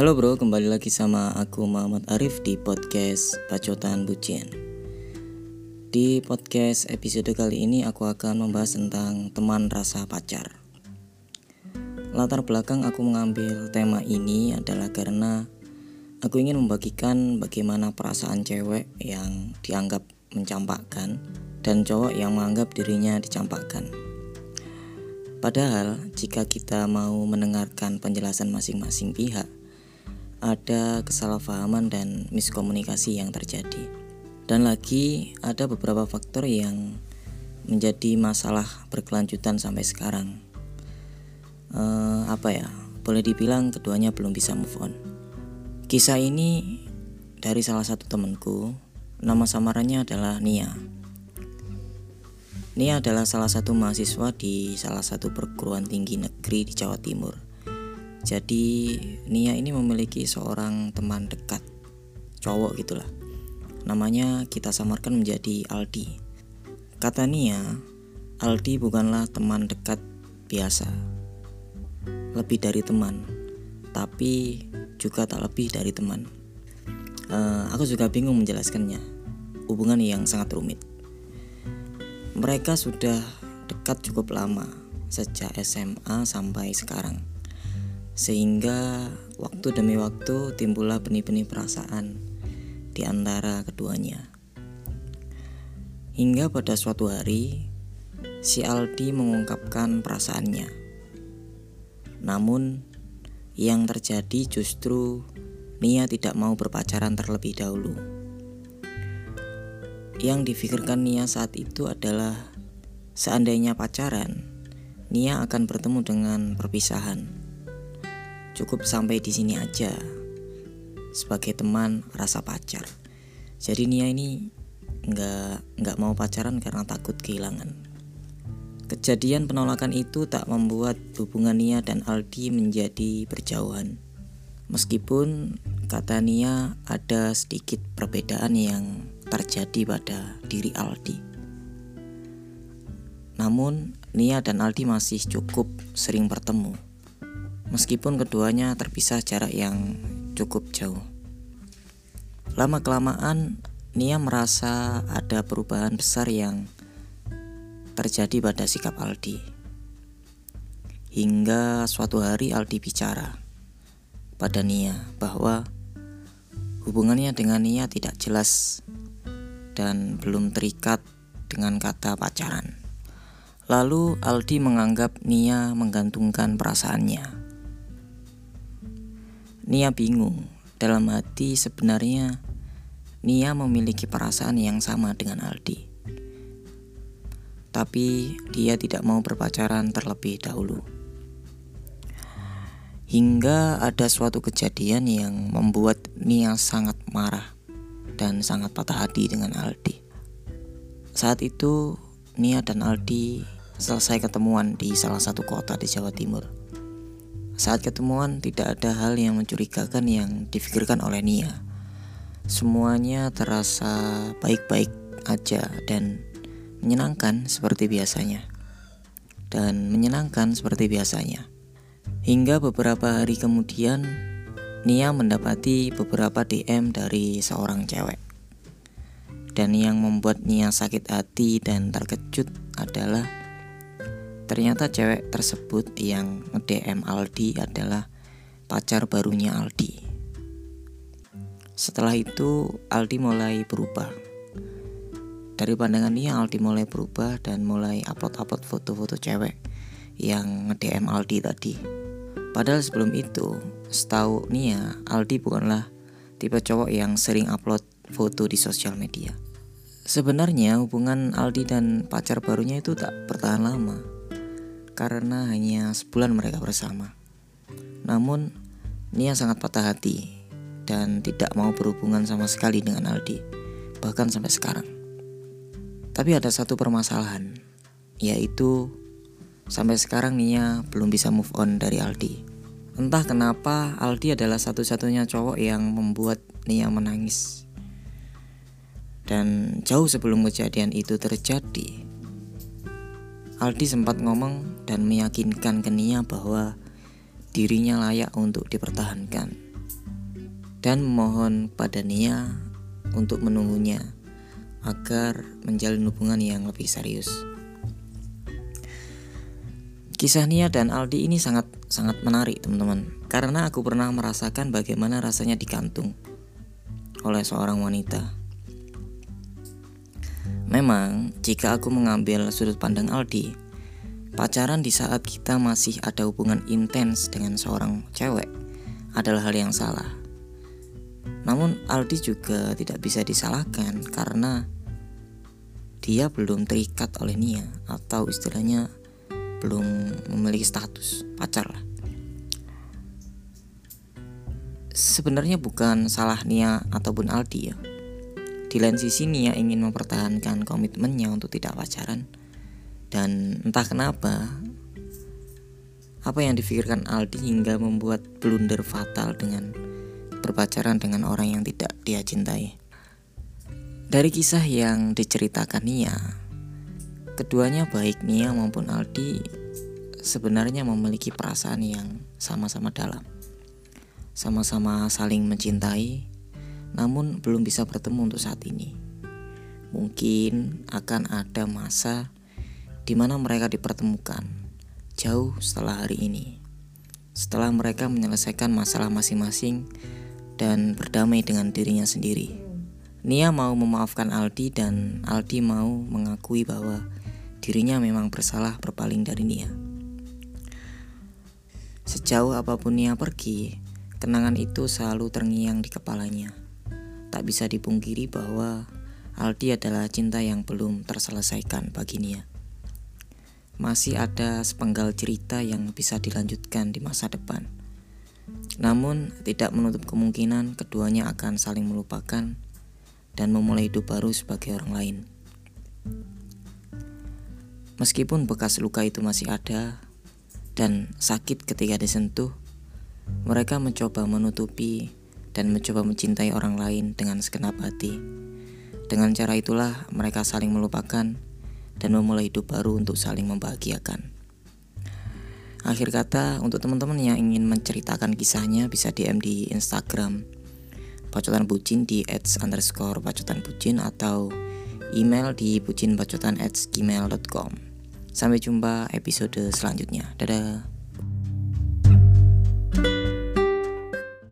Halo bro, kembali lagi sama aku Muhammad Arif di podcast Pacotan Bucin. Di podcast episode kali ini aku akan membahas tentang teman rasa pacar. Latar belakang aku mengambil tema ini adalah karena aku ingin membagikan bagaimana perasaan cewek yang dianggap mencampakkan dan cowok yang menganggap dirinya dicampakkan. Padahal, jika kita mau mendengarkan penjelasan masing-masing pihak, ada kesalahpahaman dan miskomunikasi yang terjadi. Dan lagi, ada beberapa faktor yang menjadi masalah berkelanjutan sampai sekarang. Uh, apa ya? Boleh dibilang keduanya belum bisa move on. Kisah ini dari salah satu temanku, nama samarannya adalah Nia. Nia adalah salah satu mahasiswa di salah satu perguruan tinggi negeri di Jawa Timur. Jadi Nia ini memiliki seorang teman dekat, cowok gitulah. Namanya kita samarkan menjadi Aldi. Kata Nia, Aldi bukanlah teman dekat biasa. Lebih dari teman, tapi juga tak lebih dari teman. Uh, aku juga bingung menjelaskannya. Hubungan yang sangat rumit. Mereka sudah dekat cukup lama, sejak SMA sampai sekarang. Sehingga waktu demi waktu timbullah benih-benih perasaan di antara keduanya. Hingga pada suatu hari, si Aldi mengungkapkan perasaannya. Namun, yang terjadi justru Nia tidak mau berpacaran terlebih dahulu. Yang difikirkan Nia saat itu adalah seandainya pacaran, Nia akan bertemu dengan perpisahan. Cukup sampai di sini aja. Sebagai teman rasa pacar. Jadi Nia ini nggak nggak mau pacaran karena takut kehilangan. Kejadian penolakan itu tak membuat hubungan Nia dan Aldi menjadi berjauhan. Meskipun kata Nia ada sedikit perbedaan yang terjadi pada diri Aldi. Namun, Nia dan Aldi masih cukup sering bertemu, meskipun keduanya terpisah jarak yang cukup jauh. Lama-kelamaan, Nia merasa ada perubahan besar yang terjadi pada sikap Aldi. Hingga suatu hari Aldi bicara pada Nia bahwa hubungannya dengan Nia tidak jelas dan belum terikat dengan kata pacaran. Lalu Aldi menganggap Nia menggantungkan perasaannya. Nia bingung, dalam hati sebenarnya Nia memiliki perasaan yang sama dengan Aldi. Tapi dia tidak mau berpacaran terlebih dahulu. Hingga ada suatu kejadian yang membuat Nia sangat marah dan sangat patah hati dengan Aldi. Saat itu, Nia dan Aldi selesai ketemuan di salah satu kota di Jawa Timur. Saat ketemuan, tidak ada hal yang mencurigakan yang difikirkan oleh Nia. Semuanya terasa baik-baik aja dan menyenangkan seperti biasanya. Dan menyenangkan seperti biasanya. Hingga beberapa hari kemudian, Nia mendapati beberapa DM dari seorang cewek. Dan yang membuat Nia sakit hati dan terkejut adalah ternyata cewek tersebut yang nge-DM Aldi adalah pacar barunya Aldi. Setelah itu Aldi mulai berubah. Dari pandangan Nia Aldi mulai berubah dan mulai upload-upload foto-foto cewek yang nge-DM Aldi tadi. Padahal sebelum itu Setahu Nia, Aldi bukanlah tipe cowok yang sering upload foto di sosial media. Sebenarnya hubungan Aldi dan pacar barunya itu tak bertahan lama karena hanya sebulan mereka bersama. Namun Nia sangat patah hati dan tidak mau berhubungan sama sekali dengan Aldi, bahkan sampai sekarang. Tapi ada satu permasalahan, yaitu sampai sekarang Nia belum bisa move on dari Aldi. Entah kenapa Aldi adalah satu-satunya cowok yang membuat Nia menangis. Dan jauh sebelum kejadian itu terjadi, Aldi sempat ngomong dan meyakinkan ke Nia bahwa dirinya layak untuk dipertahankan. dan memohon pada Nia untuk menunggunya agar menjalin hubungan yang lebih serius. Kisah Nia dan Aldi ini sangat sangat menarik teman-teman karena aku pernah merasakan bagaimana rasanya digantung oleh seorang wanita. Memang jika aku mengambil sudut pandang Aldi, pacaran di saat kita masih ada hubungan intens dengan seorang cewek adalah hal yang salah. Namun Aldi juga tidak bisa disalahkan karena dia belum terikat oleh Nia atau istilahnya belum memiliki status pacar lah. Sebenarnya bukan salah Nia ataupun Aldi ya. Di lain sisi Nia ingin mempertahankan komitmennya untuk tidak pacaran dan entah kenapa apa yang difikirkan Aldi hingga membuat blunder fatal dengan berpacaran dengan orang yang tidak dia cintai. Dari kisah yang diceritakan Nia, keduanya baik Nia maupun Aldi sebenarnya memiliki perasaan yang sama-sama dalam. Sama-sama saling mencintai, namun belum bisa bertemu untuk saat ini. Mungkin akan ada masa di mana mereka dipertemukan jauh setelah hari ini. Setelah mereka menyelesaikan masalah masing-masing dan berdamai dengan dirinya sendiri. Nia mau memaafkan Aldi dan Aldi mau mengakui bahwa dirinya memang bersalah berpaling dari Nia. Sejauh apa pun Nia pergi, kenangan itu selalu terngiang di kepalanya. Tak bisa dipungkiri bahwa Aldi adalah cinta yang belum terselesaikan bagi Nia. Masih ada sepenggal cerita yang bisa dilanjutkan di masa depan. Namun, tidak menutup kemungkinan keduanya akan saling melupakan dan memulai hidup baru sebagai orang lain. Meskipun bekas luka itu masih ada dan sakit ketika disentuh, mereka mencoba menutupi dan mencoba mencintai orang lain dengan segenap hati. Dengan cara itulah mereka saling melupakan dan memulai hidup baru untuk saling membahagiakan. Akhir kata, untuk teman-teman yang ingin menceritakan kisahnya bisa DM di Instagram Pacotan Bucin di ads underscore Pacotan Bucin atau email di bucinpacotan at gmail.com Sampai jumpa episode selanjutnya. Dadah.